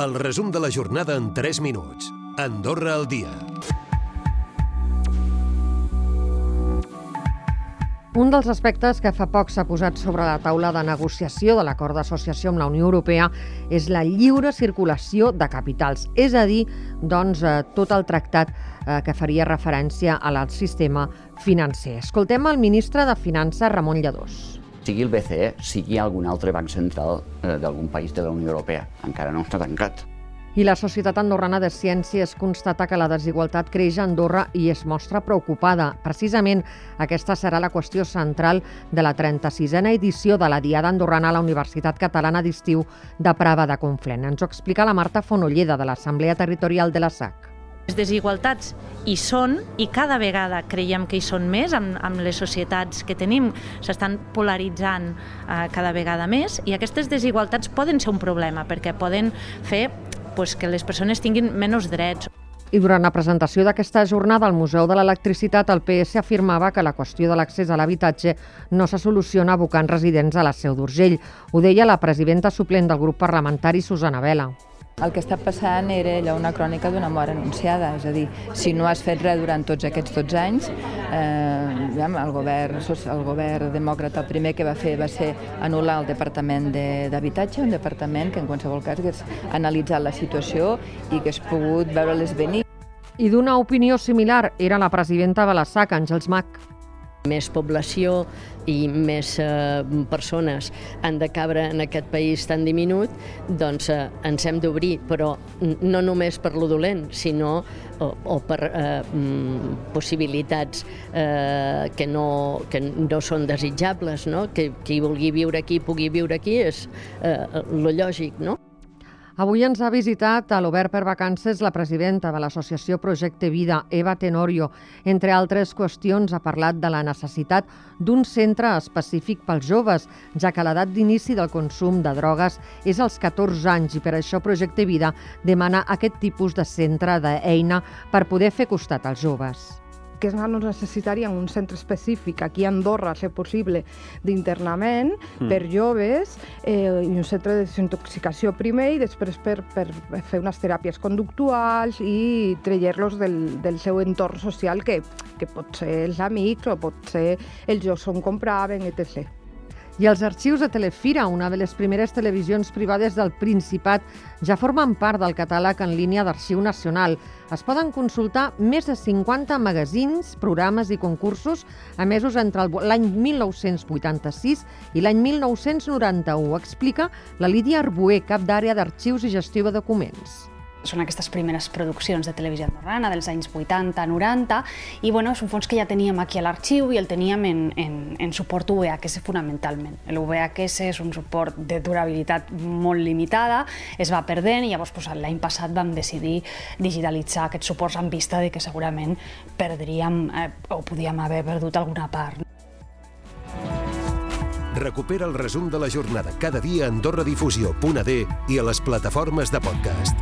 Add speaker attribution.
Speaker 1: El resum de la jornada en 3 minuts. Andorra al dia.
Speaker 2: Un dels aspectes que fa poc s'ha posat sobre la taula de negociació de l'acord d'associació amb la Unió Europea és la lliure circulació de capitals, és a dir, doncs, eh, tot el tractat eh, que faria referència al sistema financer. Escoltem el ministre de Finances, Ramon Lladós
Speaker 3: sigui el BCE, sigui algun altre banc central eh, d'algun país de la Unió Europea. Encara no està tancat.
Speaker 2: I la Societat Andorrana de Ciències constata que la desigualtat creix a Andorra i es mostra preocupada. Precisament aquesta serà la qüestió central de la 36a edició de la Diada Andorrana a la Universitat Catalana d'Estiu de Prava de Conflent. Ens ho explica la Marta Fonolleda, de l'Assemblea Territorial de la SAC.
Speaker 4: Les desigualtats hi són i cada vegada creiem que hi són més amb, amb les societats que tenim, s'estan polaritzant eh, cada vegada més i aquestes desigualtats poden ser un problema perquè poden fer pues, que les persones tinguin menys drets.
Speaker 2: I durant la presentació d'aquesta jornada al Museu de l'Electricitat, el PS afirmava que la qüestió de l'accés a l'habitatge no se soluciona abocant residents a la Seu d'Urgell. Ho deia la presidenta suplent del grup parlamentari, Susana Vela.
Speaker 5: El que està passant era allò una crònica d'una mort anunciada, és a dir, si no has fet res durant tots aquests 12 anys, eh, el, govern, el govern demòcrata el primer que va fer va ser anul·lar el Departament d'Habitatge, un departament que en qualsevol cas hagués analitzat la situació i que hagués pogut veure-les venir.
Speaker 2: I d'una opinió similar era la presidenta de la SAC, Àngels Mac
Speaker 6: més població i més eh, persones han de cabre en aquest país tan diminut, doncs eh, ens hem d'obrir, però no només per lo dolent, sinó o, o per eh, mm, possibilitats eh, que, no, que no són desitjables, no? que qui vulgui viure aquí pugui viure aquí, és eh, lo lògic, no?
Speaker 2: Avui ens ha visitat a l'Obert per Vacances la presidenta de l'associació Projecte Vida, Eva Tenorio. Entre altres qüestions ha parlat de la necessitat d'un centre específic pels joves, ja que l'edat d'inici del consum de drogues és als 14 anys i per això Projecte Vida demana aquest tipus de centre d'eina per poder fer costat als joves
Speaker 7: que no necessitarien un centre específic aquí a Andorra, a ser possible, d'internament mm. per joves eh, i un centre de desintoxicació primer i després per, per fer unes teràpies conductuals i treure-los del, del seu entorn social que, que pot ser els amics o pot ser els jocs on compraven, etc.
Speaker 2: I els arxius de Telefira, una de les primeres televisions privades del Principat, ja formen part del catàleg en línia d'Arxiu Nacional. Es poden consultar més de 50 magazins, programes i concursos emesos entre l'any 1986 i l'any 1991. Explica la Lídia Arbuer, cap d'àrea d'arxius i gestió de documents
Speaker 8: són aquestes primeres produccions de televisió andorrana dels anys 80-90 i bueno, és un fons que ja teníem aquí a l'arxiu i el teníem en, en, en suport VHS fonamentalment. El VHS és un suport de durabilitat molt limitada, es va perdent i llavors pues, l'any passat vam decidir digitalitzar aquests suports en vista de que segurament perdríem eh, o podíem haver perdut alguna part.
Speaker 1: Recupera el resum de la jornada cada dia a AndorraDifusió.d i a les plataformes de podcast.